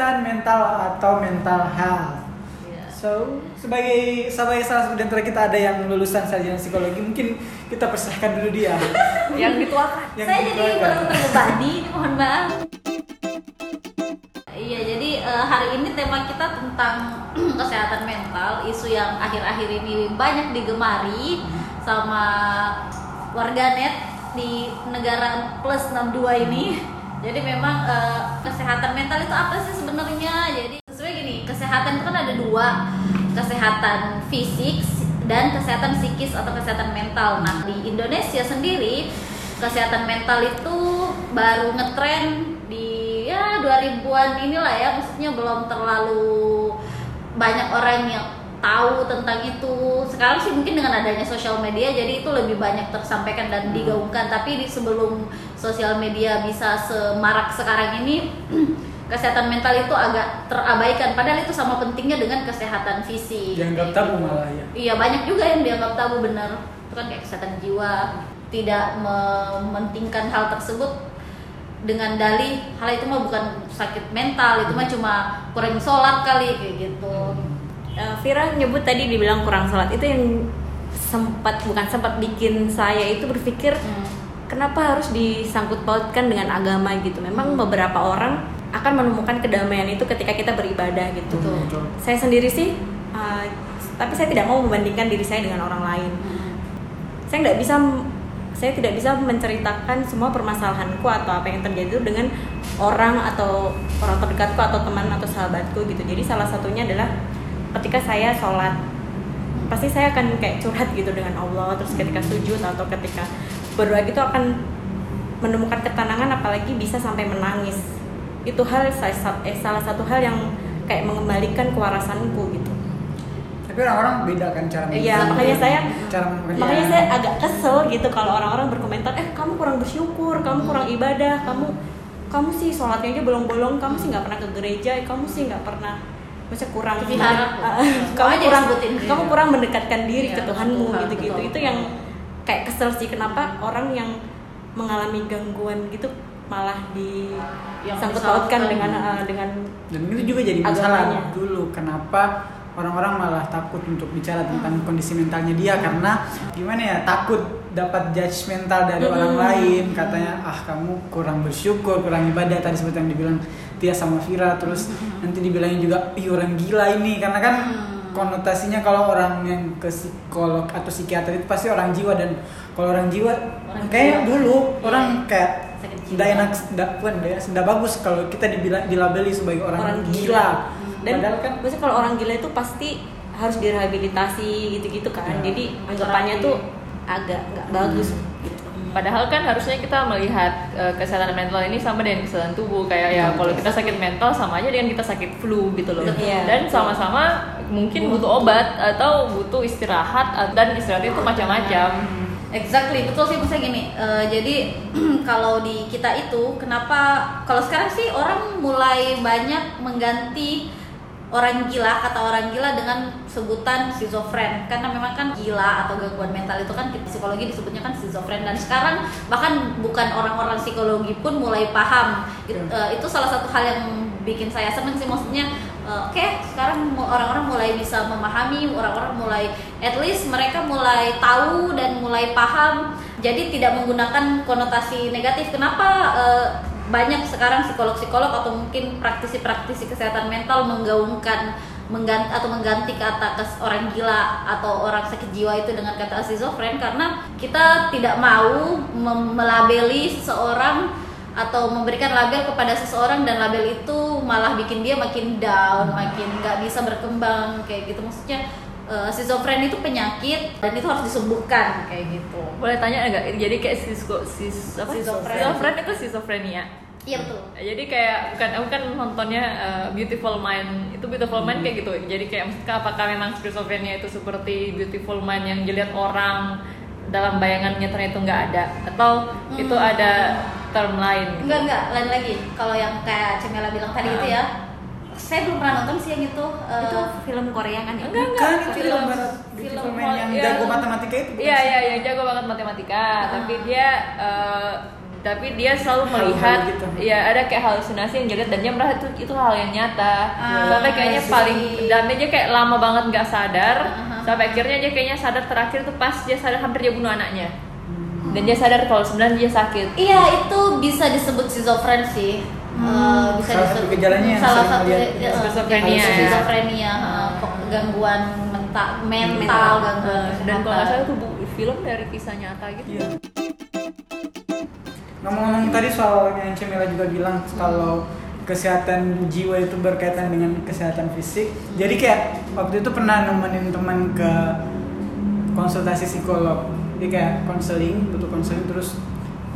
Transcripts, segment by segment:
kesehatan mental atau mental health. Iya. So, sebagai sebagai salah satu antara kita ada yang lulusan sarjana psikologi, mungkin kita persilahkan dulu dia. yang dituakan Yang saya jadi dikeluarkan. baru terbebani, mohon maaf. Iya, jadi eh, hari ini tema kita tentang kesehatan mental, isu yang akhir-akhir ini banyak digemari sama warganet di negara plus 62 ini. Jadi memang eh, kesehatan mental itu apa sih sebenarnya? Jadi sebenarnya gini, kesehatan itu kan ada dua, kesehatan fisik dan kesehatan psikis atau kesehatan mental. Nah, di Indonesia sendiri kesehatan mental itu baru ngetren di ya 2000-an inilah ya, maksudnya belum terlalu banyak orang yang tahu tentang itu. Sekarang sih mungkin dengan adanya sosial media jadi itu lebih banyak tersampaikan dan digaungkan. Tapi di sebelum sosial media bisa semarak sekarang ini kesehatan mental itu agak terabaikan padahal itu sama pentingnya dengan kesehatan fisik. Dianggap tabu malah ya. Iya banyak juga yang dianggap tabu benar. Itu kan kayak kesehatan jiwa tidak mementingkan hal tersebut dengan dalih hal itu mah bukan sakit mental itu mah cuma kurang sholat kali kayak gitu. Eh, Vira nyebut tadi dibilang kurang sholat itu yang sempat bukan sempat bikin saya itu berpikir Hmm. kenapa harus disangkut pautkan dengan agama gitu memang beberapa orang akan menemukan kedamaian itu ketika kita beribadah gitu Betul. Betul. saya sendiri sih eh, tapi saya tidak mau membandingkan diri saya dengan orang lain Hmm. saya nggak bisa saya tidak bisa menceritakan semua permasalahanku atau apa yang terjadi itu dengan orang atau orang terdekatku atau teman atau sahabatku gitu jadi salah satunya adalah ketika saya sholat pasti saya akan kayak curhat gitu dengan Allah terus ketika sujud atau ketika berdoa gitu akan menemukan ketenangan apalagi bisa sampai menangis. Itu hal eh, salah satu hal yang kayak mengembalikan kewarasanku gitu. Tapi orang-orang beda kan cara Iya, makanya saya cara makanya dia. saya agak kesel gitu kalau orang-orang berkomentar eh kamu kurang bersyukur kamu kurang ibadah kamu kamu sih sholatnya aja bolong-bolong kamu sih nggak pernah ke gereja kamu sih nggak pernah maksudnya kurang vihara. kamu Aja kurang kamu kurang mendekatkan diri Iya, ke Tuhanmu Tuhan, gitu-gitu betul, itu yang kayak kesel sih kenapa orang yang mengalami gangguan gitu malah di Yang sangkut disalahkan. pautkan dengan eh, dengan Dan itu juga jadi masalah Agamanya. dulu. Kenapa orang-orang malah takut untuk bicara tentang Hmm. kondisi mentalnya dia karena gimana ya takut dapat judgmental dari Hmm. orang lain katanya ah kamu kurang bersyukur kurang ibadah tadi seperti yang dibilang Tia sama Vira terus nanti dibilangin juga ih orang gila ini karena kan Hmm. konotasinya kalau orang yang ke psikolog atau psikiater itu pasti orang jiwa dan kalau orang jiwa Orang kayak jiwa. dulu Iya. orang kayak tidak enak tidak bukan tidak bagus kalau kita dibilang dilabeli sebagai orang, Orang gila. gila. dan Padahal kan maksudnya kalau orang gila itu pasti harus direhabilitasi gitu-gitu kan Ya. jadi anggapannya tuh agak nggak bagus gitu Padahal kan harusnya kita melihat eh, kesehatan mental ini sama dengan kesehatan tubuh kayak ya kalau kita sakit mental sama aja dengan kita sakit flu gitu loh. Iya. Dan sama-sama mungkin butuh obat atau butuh istirahat dan istirahat itu macam-macam. Exactly, betul sih maksudnya gini. eh, jadi kalau di kita itu kenapa kalau sekarang sih orang mulai banyak mengganti orang gila kata orang gila dengan sebutan schizofren karena memang kan gila atau gangguan mental itu kan psikologi disebutnya kan schizofren dan sekarang bahkan bukan orang-orang psikologi pun mulai paham. It- eh, itu salah satu hal yang bikin saya seneng sih. Maksudnya eh, oke sekarang mu- orang-orang mulai bisa memahami orang-orang mulai at least mereka mulai tahu dan mulai paham. Jadi tidak menggunakan konotasi negatif. Kenapa eh, banyak sekarang psikolog-psikolog atau mungkin praktisi-praktisi kesehatan mental menggaungkan mengganti atau mengganti kata kes orang gila atau orang sakit jiwa itu dengan kata schizofren karena kita tidak mau melabeli seseorang atau memberikan label kepada seseorang dan label itu malah bikin dia makin down, makin nggak bisa berkembang kayak gitu. Maksudnya eh, schizofren itu penyakit dan itu harus disembuhkan kayak gitu. Boleh tanya nggak? Jadi kayak sisko, sis, apa? Schizofren. Schizofren itu schizophrenia. Iya betul. Jadi kayak bukan aku kan nontonnya uh, Beautiful Mind itu Beautiful Mind kayak gitu. Jadi kayak maksudnya apakah memang schizophrenia itu seperti Beautiful Mind yang dilihat orang dalam bayangannya ternyata nggak ada atau itu Hmm. ada term lain? Enggak enggak, lain lagi. Kalau yang kayak Cemela bilang tadi itu ya, saya belum pernah nonton sih yang itu. eh, itu film Korea kan ya Enggak, enggak. kan itu film- yang barat film film Hol- yang iya. jago matematika itu Iya sih? iya iya jago banget matematika, Ah. tapi dia uh, tapi dia selalu melihat gitu. ya ada kayak halusinasi yang dia lihat dan dia merasa itu itu hal yang nyata Ah, sampai kayaknya I see. paling dan dia kayak lama banget nggak sadar Ah. sampai akhirnya dia kayaknya sadar terakhir tuh pas dia sadar hampir dia bunuh anaknya Hmm. dan dia sadar kalau sebenarnya dia sakit Iya itu bisa disebut schizofren sih. Eh, bisa Salah satu gejalanya yang salah satu eh, eh, Schizophrenia. eh, gangguan mental, mental, gangguan Eh, dan kalau nggak salah itu film dari kisah nyata gitu Iya. Ngomong-ngomong tadi soal yang Cemila juga bilang kalau kesehatan jiwa itu berkaitan dengan kesehatan fisik. Jadi kayak waktu itu pernah nemenin teman ke konsultasi psikolog. Dia kayak konseling, butuh konseling terus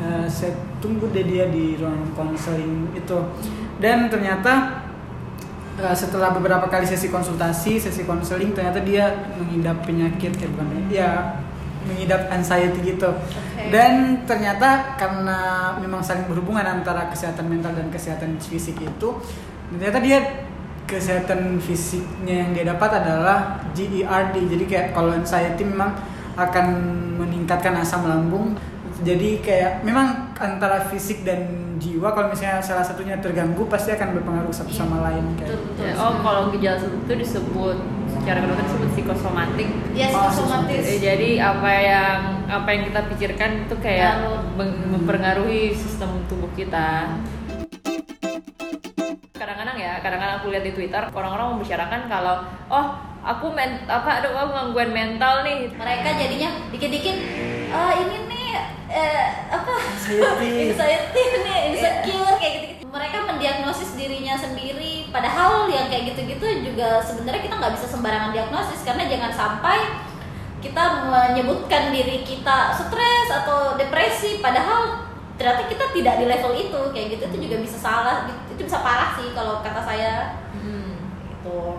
eh, saya tunggu deh dia di ruang konseling itu. Dan ternyata eh, setelah beberapa kali sesi konsultasi, sesi konseling ternyata dia mengidap penyakit kayak bukan penyakit, ya mengidap anxiety gitu. Oke. Dan ternyata karena memang saling berhubungan antara kesehatan mental dan kesehatan fisik itu, ternyata dia kesehatan fisiknya yang dia dapat adalah GERD. Jadi kayak kalau anxiety memang akan meningkatkan asam lambung. Jadi kayak memang antara fisik dan jiwa kalau misalnya salah satunya terganggu pasti akan berpengaruh satu Iya. sama lain kayak. Betul, betul. Ya, oh kalau gejala itu disebut secara kedokteran disebut psikosomatik Ya Oh, psikosomatis. Eh, jadi apa yang apa yang kita pikirkan itu kayak meng- mempengaruhi sistem tubuh kita. Kadang-kadang ya, kadang-kadang aku lihat di Twitter orang-orang membicarakan kalau oh aku men apa aduh aku gangguan mental nih. Mereka jadinya dikit-dikit "Ah, ini nih eh, apa? Anxiety. anxiety nih insecure kayak gitu mereka mendiagnosis dirinya sendiri padahal yang kayak gitu-gitu juga sebenarnya kita nggak bisa sembarangan diagnosis karena jangan sampai kita menyebutkan diri kita stres atau depresi padahal ternyata kita tidak di level itu. Kayak gitu itu juga bisa salah itu bisa parah sih kalau kata saya. Hmm. gitu.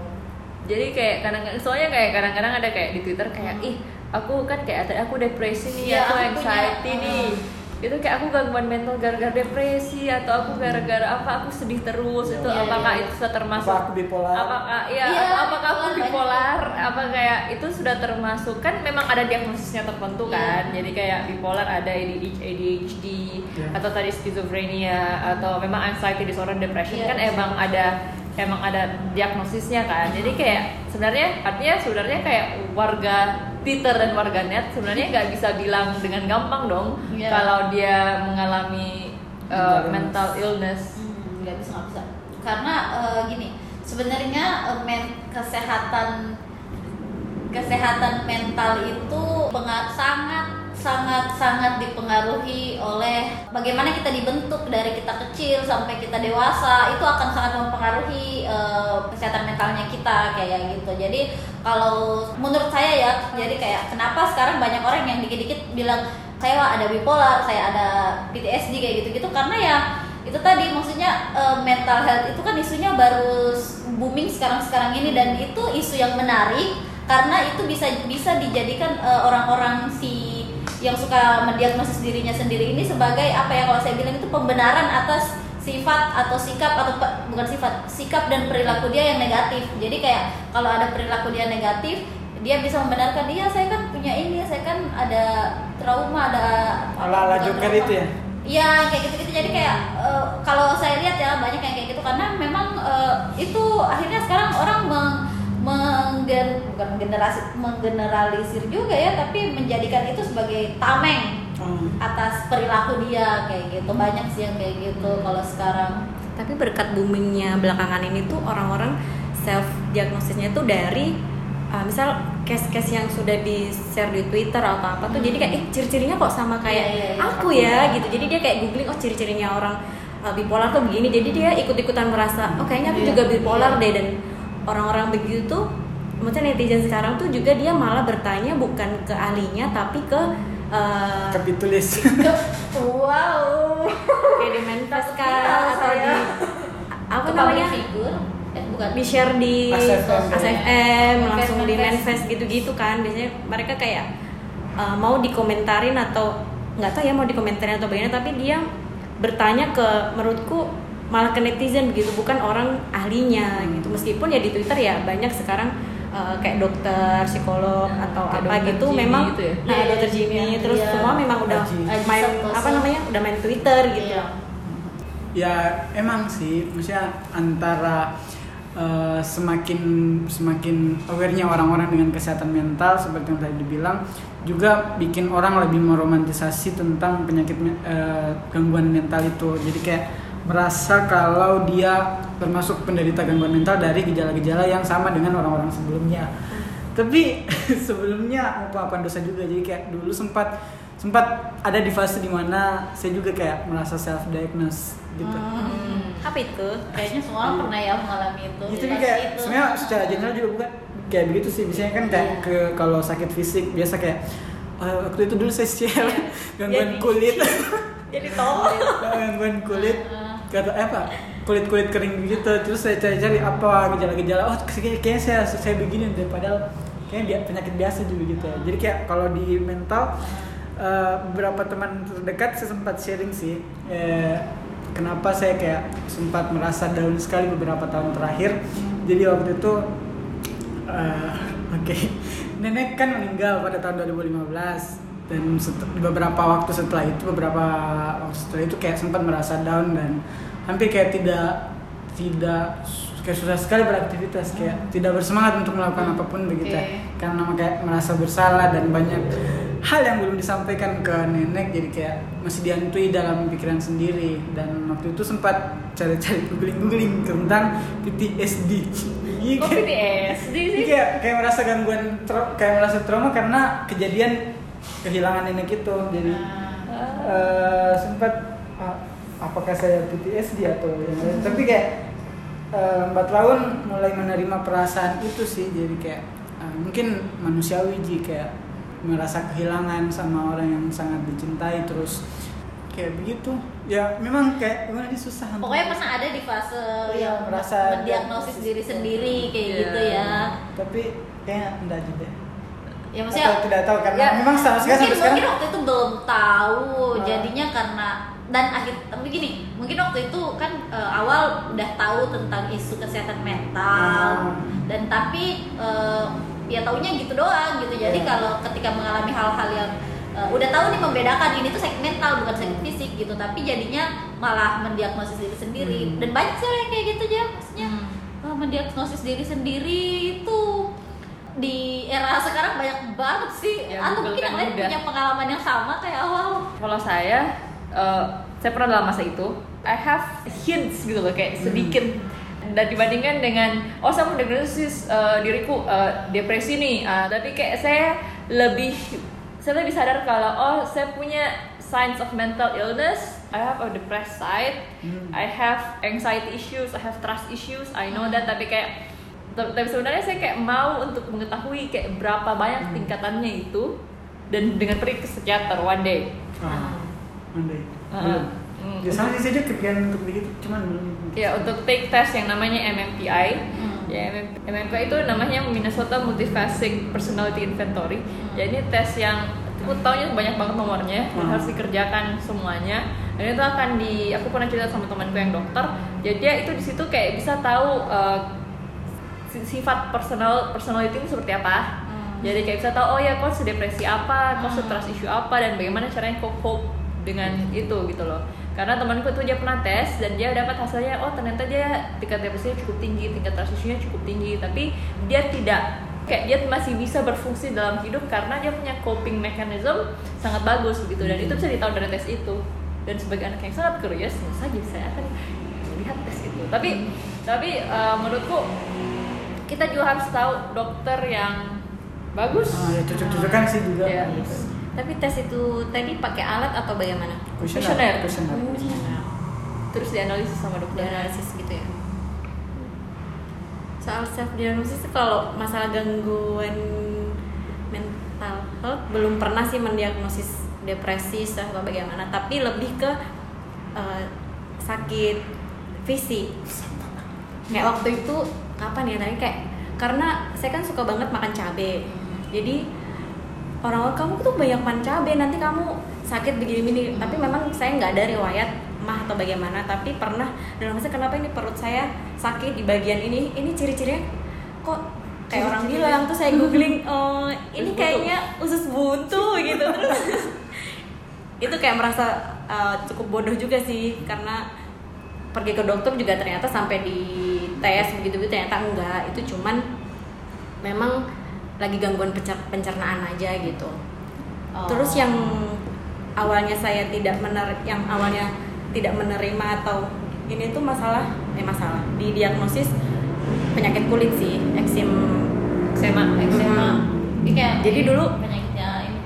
Jadi kayak kadang-kadang soalnya kayak kadang-kadang ada kayak di Twitter kayak ih aku kan kayak ada aku depresi nih Iya, aku aku anxiety punya, nih. uh. Itu kayak aku gangguan mental gara-gara depresi atau aku gara-gara apa aku sedih terus itu Iya, apakah iya. itu sudah termasuk Apa aku bipolar? apakah iya Iya, atau apakah aku bipolar apa kayak itu sudah termasuk kan memang ada diagnosisnya tertentu Iya. kan jadi kayak bipolar ada ADHD, Iya. atau tadi schizophrenia atau memang anxiety disorder depression Iya, kan emang ada emang ada diagnosisnya kan jadi kayak sebenarnya artinya sebenarnya kayak warga Twitter dan warga net sebenarnya nggak bisa bilang dengan gampang dong Iya. kalau dia mengalami uh, Mental mental illness. Hmm, nggak bisa nggak bisa. Karena eh, gini sebenarnya eh, men- kesehatan kesehatan mental itu sangat sangat sangat dipengaruhi oleh bagaimana kita dibentuk dari kita kecil sampai kita dewasa. Itu akan sangat mempengaruhi eh, kesehatan mentalnya kita kayak gitu. Jadi kalau menurut saya ya jadi kayak kenapa sekarang banyak orang yang dikit-dikit bilang saya ada bipolar saya ada PTSD kayak gitu-gitu. Karena ya itu tadi maksudnya eh, mental health itu kan isunya baru booming sekarang-sekarang ini. Dan itu isu yang menarik karena itu bisa bisa dijadikan eh, orang-orang si yang suka mendiagnosis dirinya sendiri ini sebagai apa ya kalau saya bilang itu pembenaran atas sifat atau sikap atau bukan sifat sikap dan perilaku dia yang negatif jadi kayak kalau ada perilaku dia negatif dia bisa membenarkan dia saya kan punya ini saya kan ada trauma ada Ala-ala bukan Joker trauma. itu ya? Iya kayak gitu-gitu jadi kayak eh, kalau saya lihat ya banyak yang kayak gitu karena memang eh, itu akhirnya sekarang orang meng, menggen, bukan menggenerasi menggeneralisir juga ya tapi menjadikan itu sebagai tameng Hmm. atas perilaku dia kayak gitu. Banyak sih yang kayak gitu kalau sekarang. Tapi berkat boomingnya belakangan ini tuh orang-orang self diagnosisnya tuh dari uh, misal case-case yang sudah di share di Twitter atau apa tuh jadi kayak eh ciri-cirinya kok sama kayak Iya, iya, iya. aku ya? gitu. Jadi dia kayak googling oh ciri-cirinya orang uh, bipolar tuh begini. Jadi dia ikut-ikutan merasa oh kayaknya aku Iya, juga bipolar iya. deh dan orang-orang begitu tuh maksudnya netizen sekarang tuh juga dia malah bertanya bukan ke ahlinya tapi ke uh, Kapitulis. wow. Kayak di viral atau di apa Ke namanya? figure. Eh, bukan. Di share di ASFM. Langsung di manifest. gitu-gitu kan. Biasanya mereka kayak uh, mau dikomentarin atau nggak tahu ya mau dikomentarin atau bagaimana tapi dia bertanya ke menurutku malah ke netizen begitu bukan orang ahlinya gitu meskipun ya di Twitter ya banyak sekarang uh, kayak dokter psikolog atau Kayak apa dokter gitu Jimmy memang gitu ya? nah Iya, dokter iya, Jimmy iya. terus Iya. semua memang udah Aji. Aji main Santoso. apa namanya udah main Twitter gitu Iya. ya emang sih maksudnya antara eh, semakin semakin awarenya orang-orang dengan kesehatan mental seperti yang tadi dibilang juga bikin orang lebih meromantisasi tentang penyakit eh, gangguan mental itu jadi kayak merasa kalau dia termasuk penderita gangguan mental dari gejala-gejala yang sama dengan orang-orang sebelumnya tapi sebelumnya mau pengakuan dosa juga jadi kayak dulu sempat sempat ada di fase di mana saya juga kayak merasa self diagnose gitu Hmm. apa itu Kayaknya semua orang pernah ya mengalami itu. Gitu Jelas kayak itu. sebenarnya secara general juga bukan kayak begitu sih biasanya kan kayak Iya. ke kalau sakit fisik biasa kayak "Eh, waktu itu dulu saya share Iya. gangguan Jadi- kulit jadi tolong gangguan kulit. Kata eh, apa kulit kulit kering gitu. Terus saya cari-cari apa gejala-gejala. Oh kayak- kayaknya saya saya begini deh padahal dia penyakit biasa juga gitu ya. Jadi kayak kalau di mental eh, beberapa teman terdekat saya sempat sharing sih eh, kenapa saya kayak sempat merasa down sekali beberapa tahun terakhir. Jadi waktu itu eh, oke nenek kan meninggal pada tahun 2015 dan beberapa waktu setelah itu beberapa waktu setelah itu kayak sempat merasa down dan hampir kayak tidak tidak kayak susah sekali beraktivitas kayak tidak bersemangat untuk melakukan apa pun begitu ya. Oke. karena kayak merasa bersalah dan banyak hal yang belum disampaikan ke nenek jadi kayak masih dihantui dalam pikiran sendiri dan waktu itu sempat cari-cari googling googling tentang PTSD Iya, Oh, kayak- PTSD sih. kayak kayak merasa gangguan kayak merasa trauma karena kejadian kehilangan nenek itu jadi Ah. eh, sempat ah, apakah saya PTSD atau yang lain. Tapi kayak empat tahun mulai menerima perasaan itu sih. Jadi kayak ah, mungkin manusiawi ji kayak merasa kehilangan sama orang yang sangat dicintai. Terus kayak begitu. Ya memang kayak gimana sih susah Pokoknya pernah ada di fase Iya, yang merasa mendiagnosis diagnosis. diri sendiri kayak Iya. gitu ya. tapi kayaknya enggak juga Ya maksudnya Atau tidak tahu karena ya, memang sama sekali mungkin, sekarang mungkin waktu itu belum tahu Ah. jadinya karena dan akhir tapi gini mungkin waktu itu kan eh, awal udah tahu tentang isu kesehatan mental Ah. dan tapi eh, ya taunya gitu doang gitu jadi Iya. kalau ketika mengalami hal-hal yang eh, udah tahu nih membedakan ini tuh sakit mental bukan sakit fisik gitu tapi jadinya malah mendiagnosis diri sendiri Hmm. dan banyak sih yang kayak gitu aja maksudnya Hmm. mendiagnosis diri sendiri itu di era sekarang banyak banget sih. Ya, atau Google mungkin kan yang lain mudah. punya pengalaman yang sama kayak awal Kalau saya, eh, saya pernah dalam masa itu, I have hints gitu loh, kayak sedikit. Dan dibandingkan dengan, oh saya mau diagnosis eh, diriku eh, depresi nih, Ah, tapi kayak saya lebih, saya lebih sadar kalau oh saya punya signs of mental illness, I have a depressed side, Hmm. I have anxiety issues, I have trust issues, I know that, tapi kayak tapi sebenarnya saya kayak mau untuk mengetahui kayak berapa banyak tingkatannya itu dan dengan pergi ke psikiater one day. Ah, Ah, belum. hmm. ya sama sih juga kepikiran untuk begitu cuman belum. Ya untuk take test yang namanya MMPI Hmm. ya MM- MMPI itu namanya Minnesota Multifaceted Personality Inventory. Ya ini tes yang aku taunya banyak banget nomornya Hmm. harus dikerjakan semuanya. Dan itu akan di aku pernah cerita sama temanku yang dokter. Jadi dia itu di situ kayak bisa tahu uh, sifat personal personality itu seperti apa? Hmm. jadi kayak bisa tahu oh ya kau sedepresi apa kau Hmm. stress issue apa dan bagaimana caranya kau cope dengan itu gitu loh. Karena temanku itu dia pernah tes dan dia dapat hasilnya oh ternyata dia tingkat depresinya cukup tinggi tingkat trust issue-nya cukup tinggi. Tapi dia tidak kayak dia masih bisa berfungsi dalam hidup karena dia punya coping mechanism sangat bagus gitu. Dan itu bisa ditahu dari tes itu. Dan sebagai anak yang sangat curious tentu saja saya akan melihat tes itu? Tapi tapi eh, menurutku kita juga harus tahu dokter yang bagus. Ah, ya cocok-cocokan sih juga. Iya. tapi tes itu tadi pakai alat atau bagaimana? Kuesioner. Kuesioner. kuesioner. Terus dianalisis sama dokter? Dianalisis gitu ya. Soal self diagnosis kalau masalah gangguan mental health belum pernah sih mendiagnosis depresi atau bagaimana. Tapi lebih ke eh, sakit fisik. Kayak waktu itu kapan ya? Tadi kayak karena saya kan suka banget makan cabai jadi orang-orang kamu tuh banyak makan cabai nanti kamu sakit begini-begini. Tapi memang saya nggak ada riwayat mah atau bagaimana tapi pernah dalam masa kenapa ini perut saya sakit di bagian ini? Ini ciri-cirinya kok kayak orang bilang. Tuh saya googling oh ini kayaknya usus buntu gitu. Terus itu kayak merasa uh, cukup bodoh juga sih karena pergi ke dokter juga ternyata sampai di tes begitu begitu ternyata enggak itu cuman memang lagi gangguan pencer- pencernaan aja gitu Oh. terus yang awalnya saya tidak mener yang awalnya tidak menerima atau ini tuh masalah eh masalah di diagnosis penyakit kulit sih eksim Sema. Eczema. Ini kayak Jadi dulu-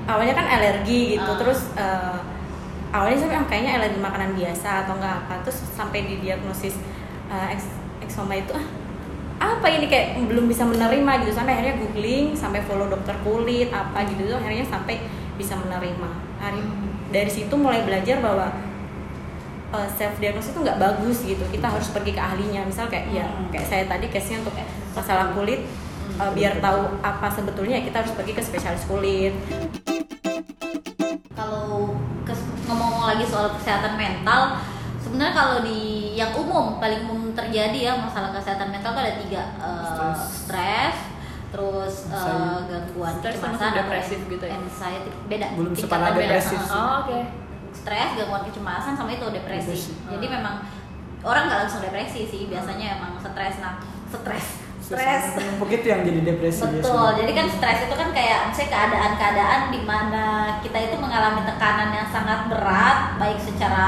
awalnya kan alergi gitu Ah. terus eh, awalnya saya bilang kayaknya alergi makanan biasa atau enggak apa terus sampai di diagnosis eks- eksoma itu ah apa ini? Kayak belum bisa menerima gitu. Sampai akhirnya googling sampai follow dokter kulit apa gitu. Tuh akhirnya sampai bisa menerima. Hari dari situ mulai belajar bahwa self diagnosis itu nggak bagus gitu. Kita harus pergi ke ahlinya. Misal kayak ya Hmm. kayak saya tadi case nya untuk masalah kulit eh, biar tahu apa sebetulnya ya kita harus pergi ke spesialis kulit. Kalau ngomong lagi soal kesehatan mental, sebenarnya kalau di yang umum paling umum terjadi ya masalah kesehatan mental tuh ada tiga, Eh, Stres. terus Anxiety. gangguan kecemasan atau depresif gitu ya? anxiety beda. Belum separah depresif. Oh, oke. Stres, gangguan kecemasan sama itu depresi. Depresi. Jadi memang orang nggak langsung depresi sih, biasanya emang stres. Nah, stres, stres. begitu yang jadi depresi Betul, biasanya. jadi kan stres itu kan kayak misalnya keadaan-keadaan di mana kita itu mengalami tekanan yang sangat berat, baik secara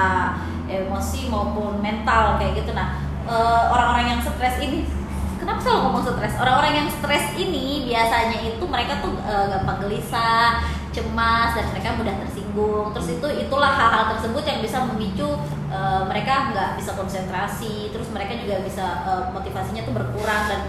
emosi maupun mental kayak gitu. Nah, eh, orang-orang yang stres ini, kenapa selalu ngomong stres? Orang-orang yang stres ini biasanya itu mereka tuh eh, gampang gelisah, cemas dan mereka mudah tersinggung. Terus itu itulah hal-hal tersebut yang bisa memicu eh, mereka nggak bisa konsentrasi. Terus mereka juga bisa eh, motivasinya tuh berkurang dan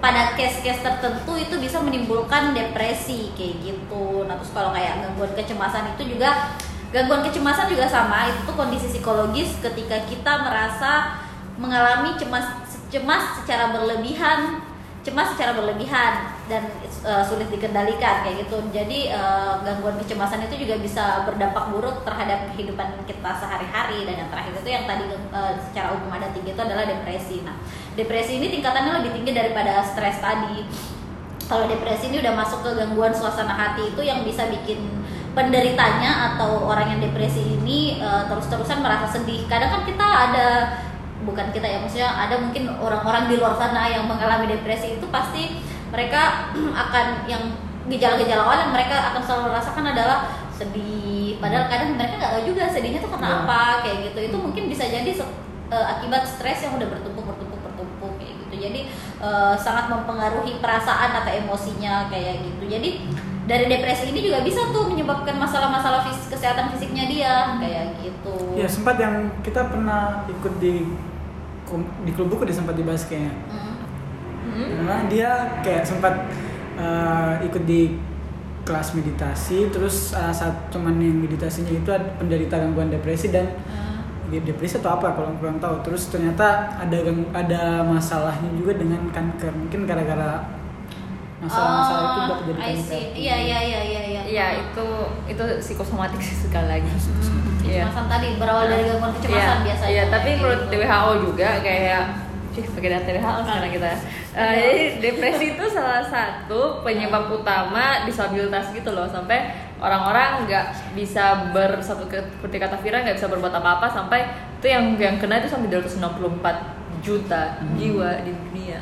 pada case-case tertentu itu bisa menimbulkan depresi kayak gitu. Nah terus kalau kayak gangguan kecemasan itu juga gangguan kecemasan juga sama itu tuh kondisi psikologis ketika kita merasa mengalami cemas cemas secara berlebihan cemas secara berlebihan dan eh, sulit dikendalikan kayak gitu. Jadi eh, gangguan kecemasan itu juga bisa berdampak buruk terhadap kehidupan kita sehari-hari dan yang terakhir itu yang tadi eh, secara umum ada tiga itu adalah depresi. Nah, depresi ini tingkatannya lebih tinggi daripada stres tadi. Kalau depresi ini udah masuk ke gangguan suasana hati itu yang bisa bikin penderitanya atau orang yang depresi ini eh, terus-terusan merasa sedih. Kadang kan kita ada bukan kita ya maksudnya ada mungkin orang-orang di luar sana yang mengalami depresi itu pasti mereka akan yang gejala-gejala awal yang mereka akan selalu rasakan adalah sedih padahal kadang mereka nggak tahu juga sedihnya tuh karena Ya. apa kayak gitu itu mungkin bisa jadi eh, akibat stres yang udah bertumpuk bertumpuk bertumpuk kayak gitu jadi eh, sangat mempengaruhi perasaan atau emosinya kayak gitu jadi dari depresi ini juga bisa tuh menyebabkan masalah-masalah fis- kesehatan fisiknya dia kayak gitu Ya sempat yang kita pernah ikut di di klub buku dia sempat dibahas kayaknya. Mm. Hmm? Karena dia kayak sempat eh, ikut di kelas meditasi, terus eh, saat cuman yang meditasinya itu ada penderita gangguan depresi dan Mm. Dia depresi atau apa kalau kurang tahu. Terus ternyata ada gang- ada masalahnya juga dengan kanker, mungkin gara-gara masalah-masalah itu jadi Oh, I kanker. see. Iya iya iya iya iya. Iya, itu itu psikosomatik sih sekali lagi. Hmm, Iya. Kecemasan tadi berawal dari gangguan kecemasan Iya, biasanya. Iya, tapi menurut gitu. WHO juga kayak Cih, pakai data WHO sekarang kita. Eh, jadi depresi itu salah satu penyebab utama disabilitas gitu loh sampai orang-orang nggak bisa ber satu ke- seperti kata Vira nggak bisa berbuat apa-apa sampai itu yang yang kena itu sampai 264 juta Hmm. jiwa di dunia.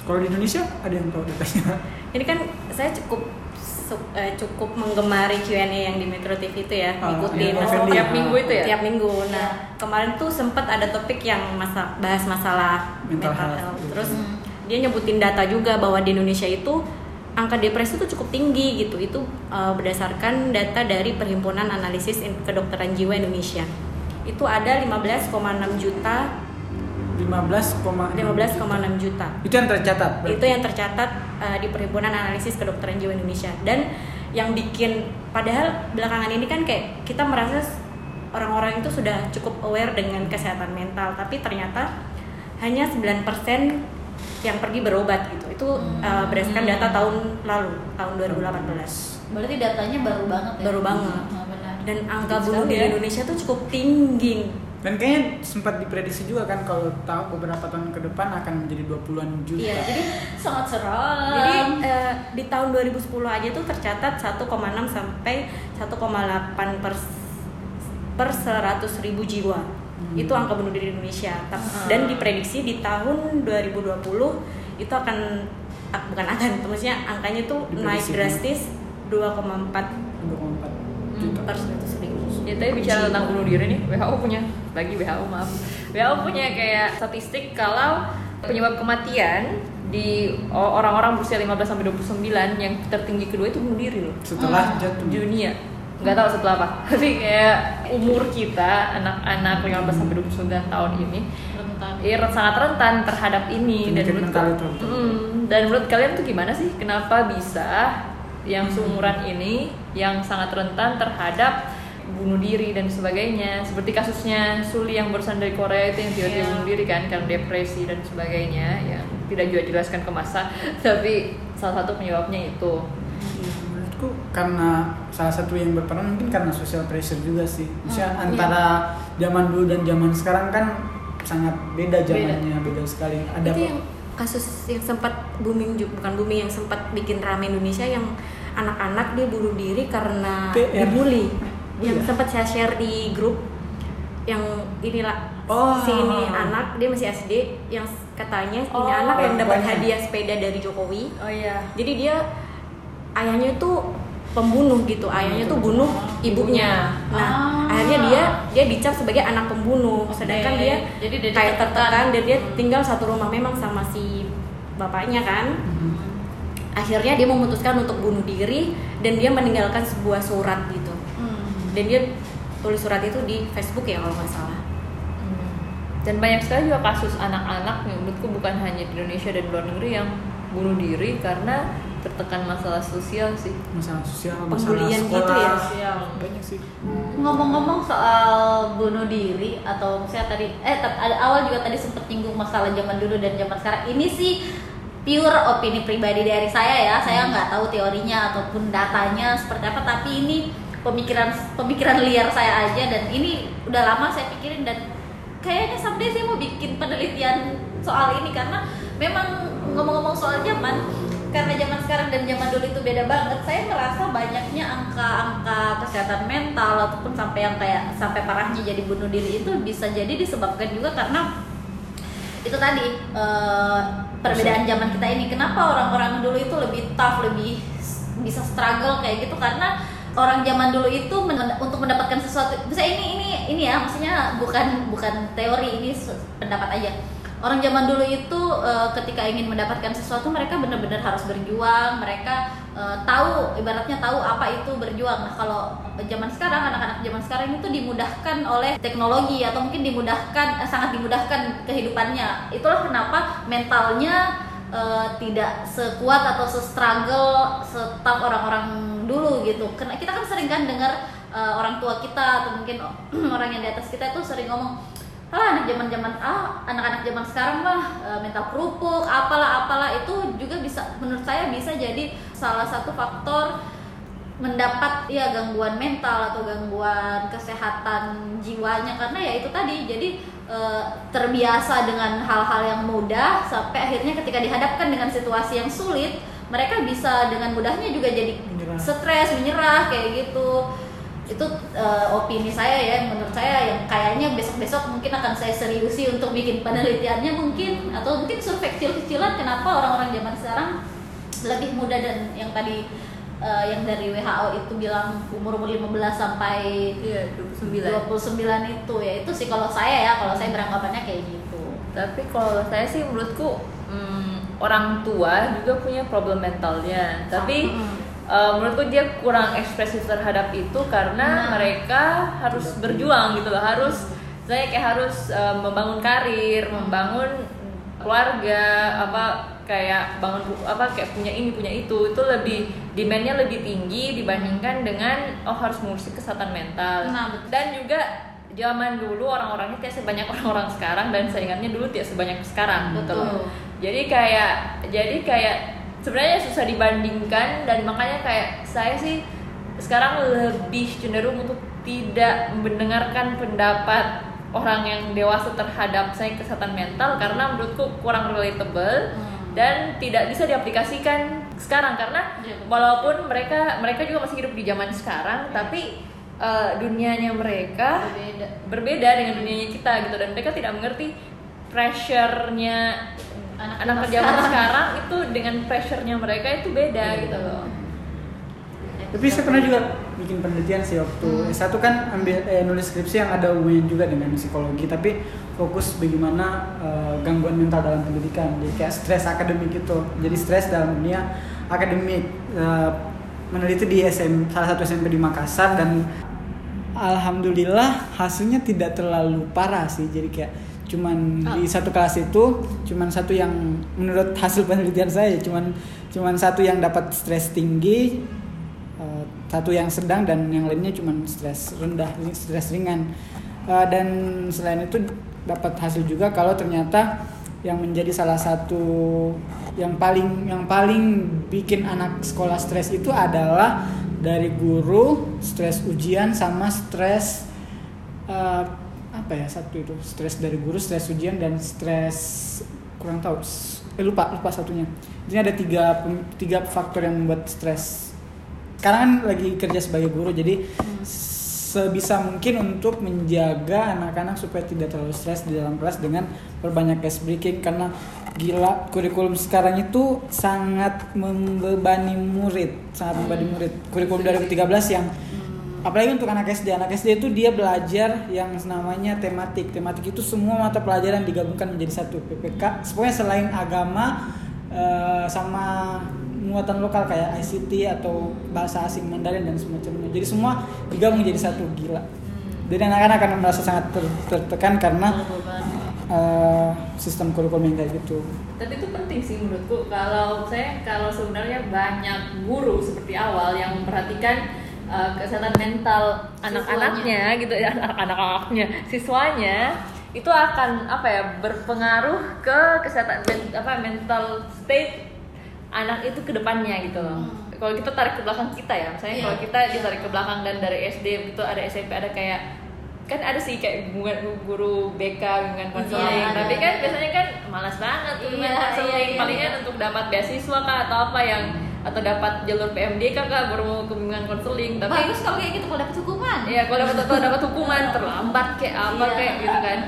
Kalau di Indonesia ada yang tahu datanya? ini kan saya cukup eh, cukup menggemari Q&A yang di Metro TV itu ya ngikutin yang masalah- Effendi. Tiap minggu itu ya? tiap minggu nah kemarin tuh sempat ada topik yang masa bahas masalah Mental mental, health. health terus Hmm. dia nyebutin data juga bahwa di Indonesia itu angka depresi itu cukup tinggi gitu itu eh, berdasarkan data dari Perhimpunan Analisis Kedokteran Jiwa Indonesia itu ada 15,6 juta 15,6 15,6 juta Itu yang tercatat. berarti? itu yang tercatat uh, di Perhimpunan Analisis Kedokteran Jiwa Indonesia dan yang bikin padahal belakangan ini kan kayak kita merasa orang-orang itu sudah cukup aware dengan kesehatan mental tapi ternyata hanya 9% yang pergi berobat gitu itu uh, berdasarkan data tahun lalu tahun 2018 Berarti datanya baru banget ya. Baru banget. Ah, benar. dan angka bunuh di ya. Indonesia tuh cukup tinggi Dan kayaknya sempat diprediksi juga kan kalau tahu beberapa tahun ke depan akan menjadi 20-an juta. Iya, jadi sangat seram. Jadi eh, di tahun 2010 aja tuh tercatat 1,6 sampai 1,8 pers per 100 ribu jiwa itu angka bunuh diri di Indonesia dan diprediksi di tahun 2020 itu akan ah, bukan akan maksudnya angkanya tuh naik drastis 2,4 2,4 juta. per 100 ribu Ya, tapi bicara tentang bunuh diri nih, WHO punya lagi WHO maaf. WHO punya kayak statistik kalau penyebab kematian di orang-orang berusia 15 sampai 29 yang tertinggi kedua itu bunuh diri loh. Setelah jatuh. Di dunia. Nggak tahu setelah apa. Tapi kayak umur kita anak-anak 15 sampai 29 tahun ini rentan. ya sangat rentan terhadap ini. Dan menurut mental itu. Mm, dan menurut kalian tuh gimana sih? Kenapa bisa yang seumuran ini yang sangat rentan terhadap bunuh diri dan sebagainya? Seperti kasusnya Suli yang barusan dari Korea itu yang tiba-tiba Iya. bunuh diri kan karena depresi dan sebagainya yang tidak juga jelaskan ke masa. Tapi salah satu penyebabnya itu menurutku karena salah satu yang berperan mungkin karena social pressure juga sih. Maksudnya Hmm, antara zaman dulu dan zaman sekarang kan sangat beda zamannya beda, sekali. Ada itu yang kasus yang sempat booming ju- bukan booming yang sempat bikin rame Indonesia yang anak-anak dia bunuh diri karena PR. dibully. Yang Iya. sempat saya share di grup yang inilah Oh. si ini anak dia masih SD yang katanya ini Oh, anak yang dapat hadiah sepeda dari Jokowi. Oh iya. Jadi dia ayahnya tuh pembunuh gitu ayahnya tuh bunuh ibunya nah Ah. akhirnya dia dia dicap sebagai anak pembunuh sedangkan Oke. dia Jadi dia kayak tertekan dan dia tinggal satu rumah memang sama si bapaknya kan Mhm. akhirnya dia memutuskan untuk bunuh diri dan dia meninggalkan sebuah surat gitu Hmm. dan dia tulis surat itu di Facebook ya kalau nggak salah Hmm. Dan banyak sekali juga kasus anak-anak menurutku bukan hanya di Indonesia dan luar negeri yang bunuh diri karena tertekan masalah sosial sih. masalah sosial masalah Pembulian sekolah gitu ya? Sosial. banyak sih ngomong-ngomong soal bunuh diri atau misalnya tadi eh awal juga tadi sempat nyinggung masalah zaman dulu dan zaman sekarang ini sih pure opini pribadi dari saya ya saya nggak tahu teorinya ataupun datanya seperti apa tapi ini pemikiran pemikiran liar saya aja dan ini udah lama saya pikirin dan kayaknya someday saya mau bikin penelitian soal ini karena memang ngomong-ngomong soal zaman karena zaman sekarang dan zaman dulu itu beda banget saya merasa banyaknya angka-angka kesehatan mental ataupun sampai yang kayak sampai parahnya jadi bunuh diri itu bisa jadi disebabkan juga karena itu tadi eh, perbedaan zaman kita ini. Kenapa orang-orang dulu itu lebih tough lebih bisa struggle kayak gitu? Karena orang zaman dulu itu men- untuk mendapatkan sesuatu bisa ini ini ini ya maksudnya bukan bukan teori ini pendapat aja orang zaman dulu itu eh, ketika ingin mendapatkan sesuatu mereka benar-benar harus berjuang. Mereka eh, tahu ibaratnya tahu apa itu berjuang. Nah kalau zaman sekarang anak-anak zaman sekarang itu dimudahkan oleh teknologi atau mungkin dimudahkan eh, sangat dimudahkan kehidupannya. Itulah kenapa mentalnya eh, tidak sekuat atau se-struggle setap orang-orang dulu gitu. Karena kita kan sering kan dengar eh, orang tua kita atau mungkin orang yang di atas kita itu sering ngomong ah anak zaman zaman ah anak-anak zaman sekarang mah eh, mental kerupuk apalah apalah itu juga bisa menurut saya bisa jadi salah satu faktor mendapat ya gangguan mental atau gangguan kesehatan jiwanya. Karena ya itu tadi jadi eh, terbiasa dengan hal-hal yang mudah sampai akhirnya ketika dihadapkan dengan situasi yang sulit mereka bisa dengan mudahnya juga jadi stres menyerah kayak gitu itu eh, opini saya ya menurut saya yang kayaknya besok-besok mungkin akan saya seriusi untuk bikin penelitiannya mungkin atau mungkin survei kecil-kecilan kenapa orang-orang zaman sekarang lebih muda dan yang tadi eh, yang dari WHO itu bilang umur-umur 15 sampai Iya, 29. 29 itu ya itu sih kalau saya ya kalau saya beranggapannya kayak gitu Tapi kalau saya sih menurutku hmm, orang tua juga punya problem mentalnya. Tapi Mm. Eh, menurutku dia kurang ekspresif terhadap itu karena Nah. mereka harus berjuang gitu loh. Harus saya kayak harus eh, membangun karir, membangun keluarga, apa kayak bangun apa kayak punya ini punya itu itu lebih demandnya lebih tinggi dibandingkan dengan oh harus mengurusi kesehatan mental Nah, betul. dan juga zaman dulu orang-orangnya tidak sebanyak orang-orang sekarang dan saingannya dulu tidak sebanyak sekarang gitu loh. Betul. Jadi kayak jadi kayak sebenarnya susah dibandingkan dan makanya kayak saya sih sekarang lebih cenderung untuk tidak mendengarkan pendapat orang yang dewasa terhadap saya kesehatan mental karena menurutku kurang relatable Hmm. dan tidak bisa diaplikasikan sekarang karena betul. walaupun mereka mereka juga masih hidup di zaman sekarang tapi eh, dunianya mereka Berbeda. berbeda dengan dunianya kita gitu dan mereka tidak mengerti pressure-nya Anak anak zaman sekarang. sekarang itu dengan pressure-nya mereka itu beda gitu loh. Tapi saya pernah juga bikin penelitian sih waktu Hmm. S1 kan ambil eh, nulis skripsi yang ada hubungannya juga dengan psikologi, tapi fokus bagaimana eh, gangguan mental dalam pendidikan, jadi kayak stres akademik gitu. Jadi stres dalam dunia akademik. Eh, meneliti di SM, salah satu SMP di Makassar dan alhamdulillah hasilnya tidak terlalu parah sih. Jadi kayak cuman Oh. di satu kelas itu cuman satu yang menurut hasil penelitian saya cuman cuman satu yang dapat stres tinggi Uh, satu yang sedang dan yang lainnya cuma stres rendah, stres ringan. Uh, dan selain itu dapat hasil juga kalau ternyata yang menjadi salah satu yang paling yang paling bikin anak sekolah stres itu adalah dari guru, stres ujian sama stres uh, apa ya satu itu stres dari guru, stres ujian dan stres kurang tahu. Eh, lupa lupa satunya. Jadi ada tiga tiga faktor yang membuat stres. Sekarang kan lagi kerja sebagai guru jadi sebisa mungkin untuk menjaga anak-anak supaya tidak terlalu stres di dalam kelas dengan perbanyak ice breaking. Karena gila kurikulum sekarang itu sangat membebani murid sangat membebani murid. Kurikulum 2013 yang apalagi untuk anak SD anak SD itu dia belajar yang namanya tematik. Tematik itu semua mata pelajaran digabungkan menjadi satu. PPK pokoknya selain agama eh, sama muatan lokal kayak ICT atau bahasa asing Mandarin dan semacamnya. Jadi semua digabung menjadi satu. Gila. Jadi anak-anak akan merasa sangat ter- tertekan karena eh, sistem kurikulum yang kayak gitu. Dan itu penting sih menurutku. Kalau saya kalau sebenarnya banyak guru seperti awal yang memperhatikan uh, kesehatan mental anak-anaknya gitu ya anak-anaknya siswanya itu akan apa ya berpengaruh ke kesehatan men- apa mental state anak itu ke depannya gitu loh. Kalau kita tarik ke belakang kita ya, misalnya Iya. kalau kita ditarik ke belakang dan dari SD itu ada SMP ada kayak kan ada sih kayak guru, guru BK bimbingan konseling Iya, tapi ada. kan biasanya kan malas banget tuh Iya, konseling iya, iya, palingan iya. untuk dapat beasiswa kah atau apa yang atau dapat jalur PMDK kah baru mau ke bimbingan konseling tapi Bagus kalau kayak gitu kalau dapat hukuman. Iya, kalau dapat atau dapat hukuman terlambat kayak apa Iya. kayak gitu kan.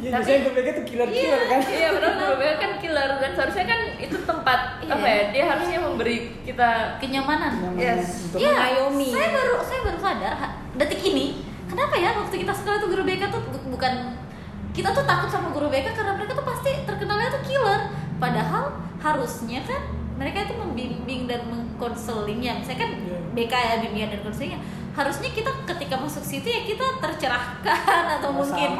Iya, Tapi- biasanya gue pikir tuh killer-killer kan. Iya, benar benar kan killer dan seharusnya kan itu tempat Iya. apa ya? Dia harusnya memberi kita Kenyamanan. Yang Yes. untuk Iya, mengayomi. saya baru saya baru sadar detik ini kenapa ya waktu kita sekolah tuh guru BK tuh bu- bukan kita tuh takut sama guru BK karena mereka tuh pasti terkenalnya tuh killer. Padahal harusnya kan mereka itu membimbing dan mengkonseling ya. Misalnya kan Iya. BK ya bimbingan dan konselingnya. Harusnya kita ketika masuk situ ya kita tercerahkan atau mungkin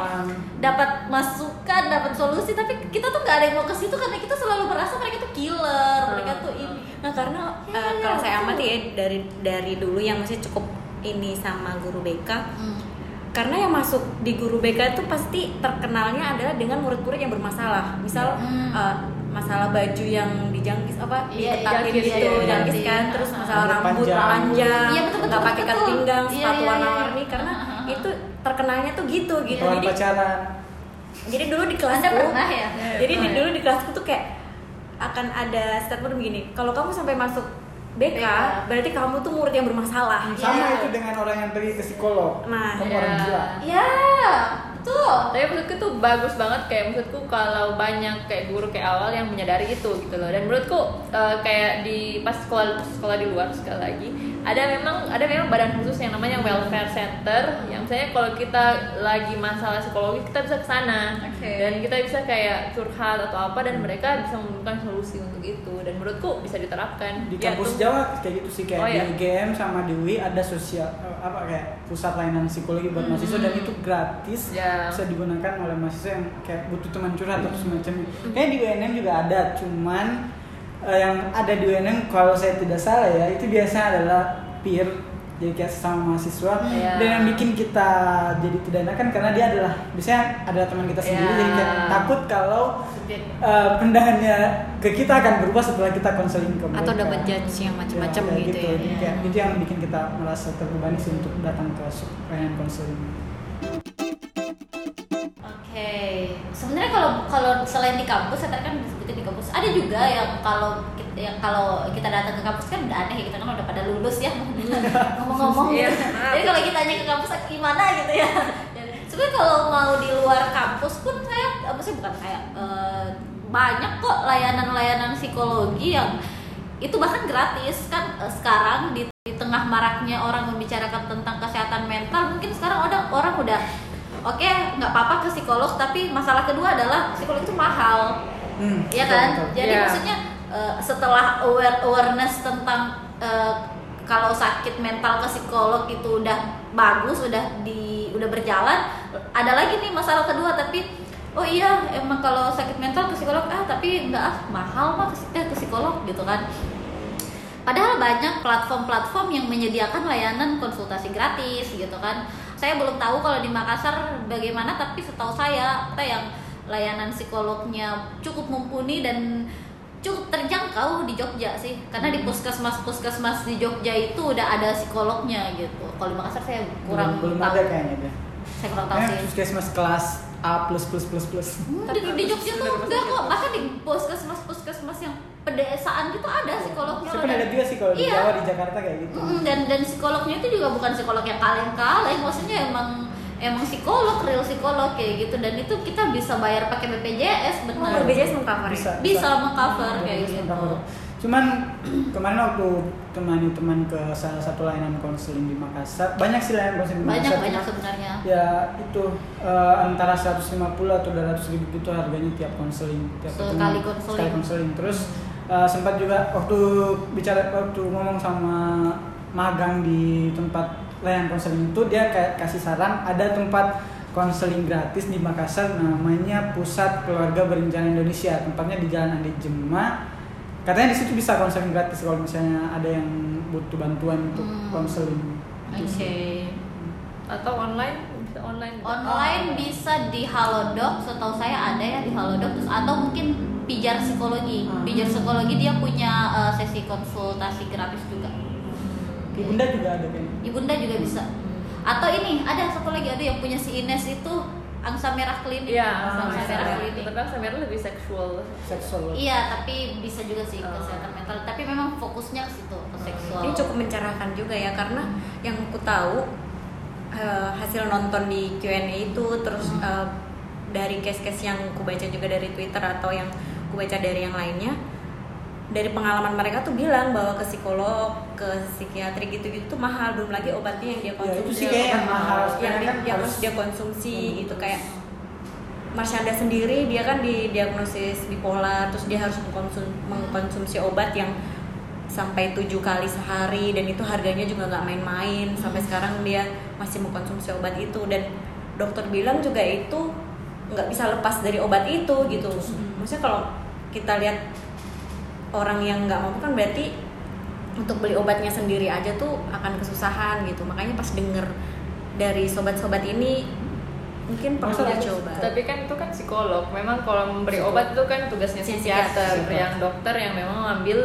dapat masukan, dapat solusi. Tapi kita tuh nggak ada yang mau ke situ karena kita selalu merasa mereka tuh killer, mereka tuh ini. Nah karena Ya, ya, kalau saya betul. amati ya dari dari dulu yang masih cukup ini sama guru BK Hmm. karena yang masuk di guru BK itu pasti terkenalnya adalah dengan murid-murid yang bermasalah misal Hmm. eh, masalah baju yang dijangkis apa Iya, diketatin jangkis, gitu iya, jangkis jangkis. kan terus Ah, masalah rambut rambut panjang. panjang Iya, betul, betul, nggak pakai ikat pinggang Iya, sepatu iya, warna-warni iya. karena Ah, ah, ah. itu terkenalnya tuh gitu gitu jadi pacaran. jadi dulu di kelasku pernah ya? jadi di, Pernah ya? dulu di kelasku tuh kayak akan ada statement begini kalau kamu sampai masuk BK, BK. berarti kamu tuh murid yang bermasalah Sama Iya. itu dengan orang yang pergi ke psikolog. Nah, Kamu iya. orang gila. Ya, betul. tapi menurutku tuh bagus banget kayak maksudku kalau banyak kayak guru kayak awal yang menyadari itu gitu loh dan menurutku eh, kayak di pas sekolah sekolah di luar sekali lagi ada memang ada memang badan khusus yang namanya welfare center yang misalnya kalau kita lagi masalah psikologi kita bisa ke sana Oke. dan kita bisa kayak curhat atau apa dan mereka bisa menemukan solusi untuk itu dan menurutku bisa diterapkan Di Ya, kampus. Jawa kayak gitu sih kayak Oh, iya. di GM sama di UI ada sosial eh, apa kayak pusat layanan psikologi buat Hmm. mahasiswa dan itu gratis. Ya. Bisa digunakan oleh mahasiswa yang kayak butuh teman curhat atau semacamnya. Kayak di UNM juga ada, cuman eh, yang ada di UNM kalau saya tidak salah ya itu biasanya adalah peer jadi kayak sesama mahasiswa Iya. dan yang bikin kita jadi tidak enakan karena dia adalah biasanya adalah teman kita sendiri Iya. jadi kayak takut kalau eh, pandangannya ke kita akan berubah setelah kita konseling ke mereka atau dapat judge yang macam-macam Ya, kayak gitu, ya. Jadi kayak itu yang bikin kita merasa terbebani sih untuk datang ke layanan konseling. Oke, sebenarnya kalau kalau selain di kampus, saya kan disebutin di kampus, ada juga yang kalau ki- ya kalau kita datang ke kampus kan udah aneh ya, kita kan udah pada lulus ya. Ngomong-ngomong. Iya. jadi kalau kita tanya ke kampus gimana? gitu ya. Dan sebenarnya kalau mau di luar kampus pun saya apa sih bukan kayak eh, banyak kok layanan-layanan psikologi yang itu bahkan gratis. Kan eh, sekarang di, di tengah maraknya orang membicarakan tentang kesehatan mental mungkin sekarang ada orang udah oke nggak apa-apa ke psikolog tapi masalah kedua adalah psikolog itu mahal Hmm, ya betul, kan betul. jadi Iya. maksudnya eh, setelah aware awareness tentang eh, kalau sakit mental ke psikolog itu udah bagus udah di udah berjalan ada lagi nih masalah kedua tapi oh iya emang kalau sakit mental ke psikolog ah tapi enggak ah mahal mah eh, ke psikolog gitu kan Padahal banyak platform-platform yang menyediakan layanan konsultasi gratis gitu kan. Saya belum tahu kalau di Makassar bagaimana, tapi setahu saya kita yang layanan psikolognya cukup mumpuni dan cukup terjangkau di Jogja sih. Karena di puskesmas-puskesmas di Jogja itu udah ada psikolognya gitu. Kalau di Makassar saya kurang belum, belum tahu. ada kayaknya deh. Saya kurang tahu Eh, sih. puskesmas kelas A plus plus plus plus. Hmm, di, di Jogja tuh enggak kok, bahkan di puskesmas-puskesmas yang pedesaan gitu ada psikolognya. Saya pernah Dan- lihat juga sih kalau di Iya. Jawa di Jakarta kayak gitu. Mm, dan dan psikolognya itu juga bukan psikolog yang kaleng-kaleng maksudnya emang emang psikolog real psikolog kayak gitu dan itu kita bisa bayar pakai BPJS Oh, benar BPJS mengcover ya? Bisa, bisa mengcover Bisa, kayak bisa gitu mengcover. Cuman kemarin waktu temani teman ke salah satu layanan konseling di Makassar, banyak sih layanan konseling di banyak Makassar. banyak cuma sebenarnya Ya itu eh, antara 150 atau 200 ribu gitu harganya tiap konseling tiap Sekali konseling. sekali konseling terus eh, sempat juga waktu bicara waktu ngomong sama magang di tempat layanan konseling itu dia kayak kasih saran ada tempat konseling gratis di Makassar namanya Pusat Keluarga Berencana Indonesia. Tempatnya di Jalan Andi Jema katanya di situ bisa konseling gratis kalau misalnya ada yang butuh bantuan untuk Hmm. konseling. Oke. Atau online? Bisa online. Online bisa di Halodoc. Setahu saya ada ya di Halodoc. Terus atau mungkin pijar psikologi Hmm. pijar psikologi dia punya eh, sesi konsultasi gratis juga di Bunda juga ada kayaknya ibunda juga bisa atau ini ada satu lagi ada yang punya si Ines itu angsa merah klinik Iya, angsa Angsa merah klinik tapi angsa merah lebih seksual seksual Iya, tapi bisa juga sih Oh. kesehatan mental. Tapi memang fokusnya ke situ, ke seksual. Ini cukup mencerahkan juga ya karena yang aku tahu eh, hasil nonton di Q&A itu terus Hmm. Dari case-case yang aku baca juga dari Twitter atau yang aku baca dari yang lainnya dari pengalaman mereka tuh bilang bahwa ke psikolog, ke psikiatri gitu-gitu tuh mahal belum lagi obatnya yang dia Ya, itu konsumsi sih kayak yang mahal. yang, kan yang harus- harus dia konsumsi Hmm. gitu kayak Marsyanda sendiri dia kan didiagnosis bipolar terus dia harus mengkonsum, mengkonsumsi obat yang sampai tujuh kali sehari dan itu harganya juga nggak main-main sampai sekarang dia masih mengkonsumsi obat itu dan dokter bilang juga itu nggak bisa lepas dari obat itu gitu maksudnya kalau kita lihat orang yang nggak mampu kan berarti untuk beli obatnya sendiri aja tuh akan kesusahan gitu makanya pas denger dari sobat-sobat ini mungkin perlu dicoba tapi kan itu kan psikolog memang kalau memberi obat itu kan tugasnya Psikiater. psikiater yang dokter yang memang mengambil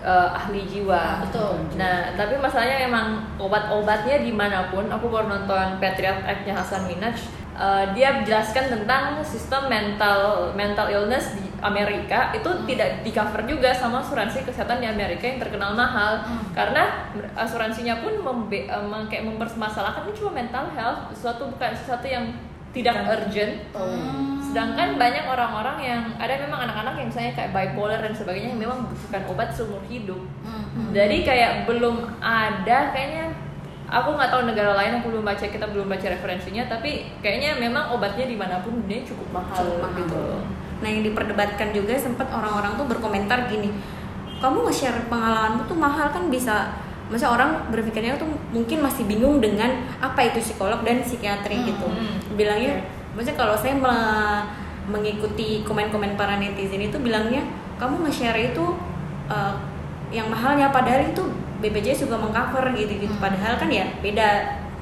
eh, ahli jiwa Betul. Nah, tapi masalahnya memang obat-obatnya di mana pun. Aku baru nonton Patriot Act-nya Hasan Minaj. Eh, dia menjelaskan tentang sistem mental mental illness di Amerika itu tidak di cover juga sama asuransi kesehatan di Amerika yang terkenal mahal Hmm. karena asuransinya pun membe, mem- kayak mempermasalahkan ini cuma mental health sesuatu bukan sesuatu yang tidak urgent Hmm. sedangkan banyak orang-orang yang ada memang anak-anak yang misalnya kayak bipolar dan sebagainya yang memang membutuhkan obat seumur hidup Hmm. jadi kayak belum ada kayaknya aku nggak tahu negara lain aku belum baca kita belum baca referensinya tapi kayaknya memang obatnya di mana pun dunia cukup mahal, Cukup mahal. gitu Nah yang diperdebatkan juga sempat orang-orang tuh berkomentar gini, kamu nge-share pengalamanmu tuh mahal kan bisa, masa orang berpikirnya tuh mungkin masih bingung dengan apa itu psikolog dan psikiatri Hmm, gitu. hmm. Bilangnya, maksudnya kalau saya me- mengikuti komen-komen para netizen itu bilangnya kamu nge-share itu uh, yang mahalnya padahal itu BPJS juga mengcover gitu gitu. Hmm. Padahal kan ya beda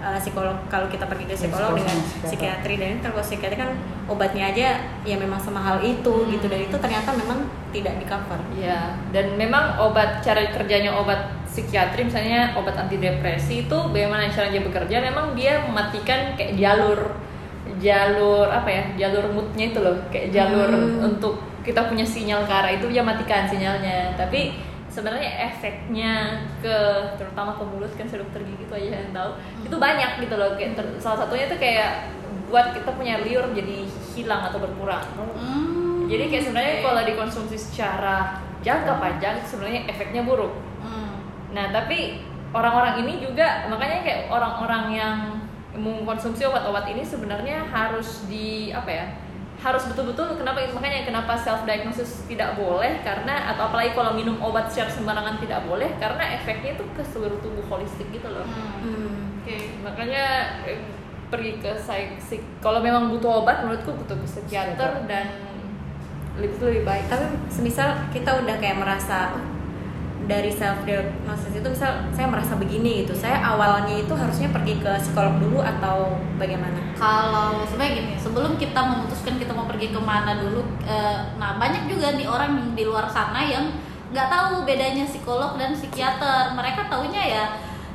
uh, psikolog kalau kita pergi ke psikolog dengan psikiatri dan kalau psikiatri kan obatnya aja ya memang semahal itu gitu dan itu ternyata memang tidak di cover. ya dan memang obat cara kerjanya obat psikiatri misalnya obat antidepresi itu bagaimana caranya bekerja memang dia mematikan kayak jalur jalur apa ya jalur moodnya itu loh kayak jalur Hmm. untuk kita punya sinyal ke arah itu dia matikan sinyalnya tapi sebenarnya efeknya ke terutama ke mulut kan saya dokter gigi itu aja yang tahu itu banyak gitu loh kayak ter- salah satunya tuh kayak buat kita punya liur jadi hilang atau berkurang Hmm. jadi kayak sebenarnya Oke. kalau dikonsumsi secara jangka panjang sebenarnya efeknya buruk Hmm. Nah, tapi orang-orang ini juga makanya kayak orang-orang yang mengkonsumsi obat-obat ini sebenarnya harus di apa ya? Harus betul-betul kenapa makanya kenapa self diagnosis tidak boleh karena atau apalagi kalau minum obat secara sembarangan tidak boleh karena efeknya itu ke seluruh tubuh holistik gitu loh. Hmm. Hmm. Oke, makanya eh, pergi ke psik, kalau memang butuh obat menurutku butuh ke psikiater dan lebih lebih baik. tapi semisal kita udah kayak merasa "Oh, dari self diagnosis itu misal saya merasa begini gitu saya awalnya itu harusnya pergi ke psikolog dulu atau bagaimana Kalau sebenarnya gini, sebelum kita memutuskan kita mau pergi ke mana dulu, eh, nah banyak juga nih orang di luar sana yang nggak tahu bedanya psikolog dan psikiater. Mereka taunya ya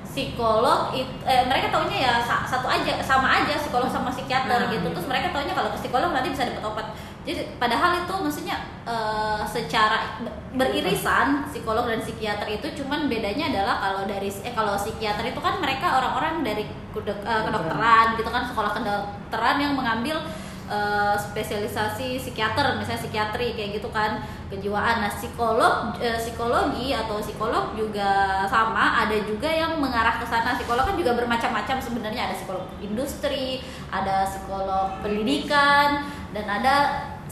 psikolog, it- eh, mereka taunya ya sa- satu aja, sama aja psikolog sama psikiater Nah. gitu. Terus mereka taunya kalau ke psikolog nanti bisa dapat obat. Jadi padahal itu maksudnya eh, secara beririsan psikolog dan psikiater itu cuman bedanya adalah kalau dari eh kalau psikiater itu kan mereka orang-orang dari kedok- eh, kedokteran. gitu kan sekolah kedokteran yang mengambil eh, spesialisasi psikiater misalnya psikiatri kayak gitu kan kejiwaan. Nah psikolog eh, psikologi atau psikolog juga sama ada juga yang mengarah ke sana. Psikolog kan juga bermacam-macam sebenarnya. Ada psikolog industri ada psikolog pendidikan dan ada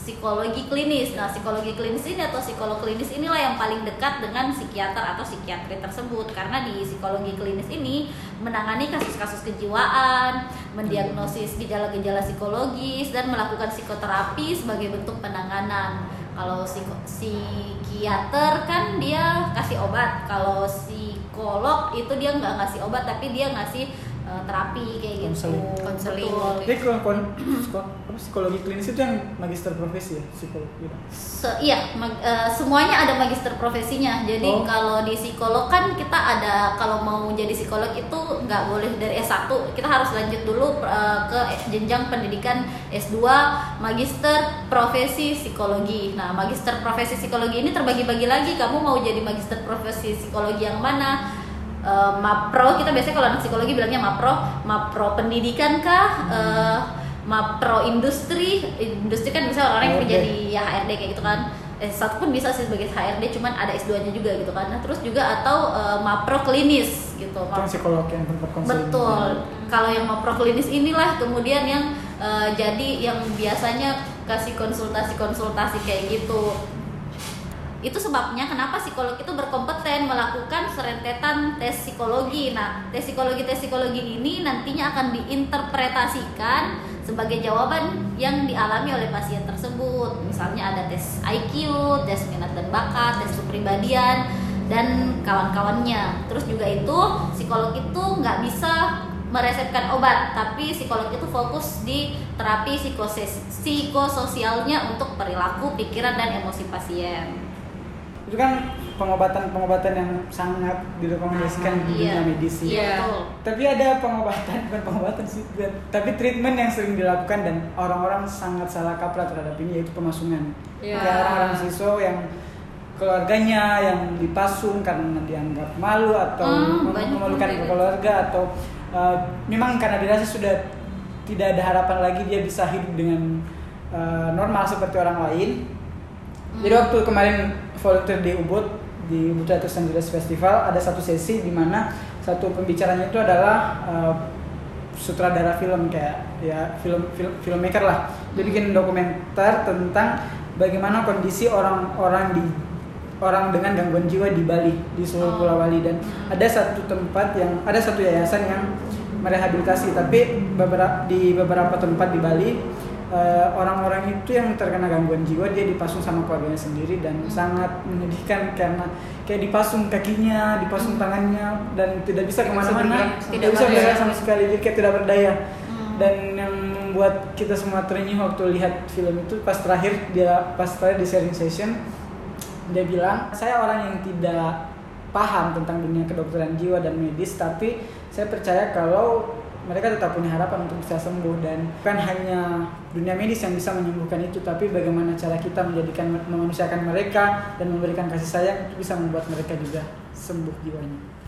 psikologi klinis. Nah, psikologi klinis ini atau psikolog klinis inilah yang paling dekat dengan psikiater atau psikiatri tersebut karena di psikologi klinis ini menangani kasus-kasus kejiwaan, mendiagnosis gejala-gejala psikologis dan melakukan psikoterapi sebagai bentuk penanganan. Kalau psiko- psikiater kan dia kasih obat, kalau psikolog itu dia nggak ngasih obat tapi dia ngasih eh, terapi kayak gitu. Konseling. Jadi kalau kon- psikologi klinis itu yang magister profesi ya psikolog gitu. Se- iya, mag- eh, semuanya ada magister profesinya. Jadi Oh. kalau di psikolog kan kita ada kalau mau jadi psikolog itu nggak boleh dari S1, kita harus lanjut dulu eh, ke jenjang pendidikan S2 magister profesi psikologi. Nah, magister profesi psikologi ini terbagi-bagi lagi. Kamu mau jadi magister profesi psikologi yang mana? Eh, mapro kita biasanya kalau anak psikologi bilangnya mapro, mapro pendidikan kah? Eh, mapro industri, industri kan bisa orang yang kerja di ya HRD kayak gitu kan. Eh, satu pun bisa sih sebagai HRD, cuman ada S2-nya juga gitu kan. Nah, terus juga atau eh, mapro klinis gitu. Itu Map- yang psikolog yang tempat konseling. Betul. Kalau yang mapro klinis inilah kemudian yang eh, jadi yang biasanya kasih konsultasi-konsultasi kayak gitu. Itu sebabnya kenapa psikolog itu berkompeten melakukan serentetan tes psikologi. Nah, tes psikologi tes psikologi ini nantinya akan diinterpretasikan sebagai jawaban yang dialami oleh pasien tersebut. Misalnya ada tes IQ, tes minat dan bakat, tes kepribadian dan kawan-kawannya. Terus juga itu psikolog itu nggak bisa meresepkan obat, tapi psikolog itu fokus di terapi psikososialnya untuk perilaku, pikiran dan emosi pasien. Itu kan pengobatan-pengobatan yang sangat direkomendasikan di dunia medis sih. Iya. Tapi ada pengobatan, bukan pengobatan sih, tapi treatment yang sering dilakukan dan orang-orang sangat salah kaprah terhadap ini yaitu pemasungan. Iya. Kayak orang-orang siswa yang keluarganya yang dipasung karena dianggap malu atau Hmm, banyak memalukan ke keluarga atau uh, memang karena dirasa sudah tidak ada harapan lagi dia bisa hidup dengan uh, normal seperti orang lain. Hmm. Jadi waktu kemarin volunteer di Ubud di Ubud Writers and Readers Festival ada satu sesi di mana satu pembicaranya itu adalah uh, sutradara film kayak ya film, film filmmaker lah. Dia bikin dokumenter tentang bagaimana kondisi orang-orang di orang dengan gangguan jiwa di Bali di seluruh Oh. Pulau Bali dan ada satu tempat yang ada satu yayasan yang merehabilitasi tapi beberapa di beberapa tempat di Bali eh, orang-orang itu yang terkena gangguan jiwa dia dipasung sama keluarganya sendiri dan sangat menyedihkan karena kayak dipasung kakinya, dipasung tangannya dan tidak bisa ke mana-mana, tidak tidak bisa bergerak sama sekali, jadi kayak tidak berdaya. Hmm. Dan yang membuat kita semua terenyuh waktu lihat film itu pas terakhir dia pas terakhir di sharing session dia bilang saya orang yang tidak paham tentang dunia kedokteran jiwa dan medis tapi saya percaya kalau mereka tetap punya harapan untuk bisa sembuh dan bukan hanya dunia medis yang bisa menyembuhkan itu tapi bagaimana cara kita menjadikan memanusiakan mereka dan memberikan kasih sayang itu bisa membuat mereka juga sembuh jiwanya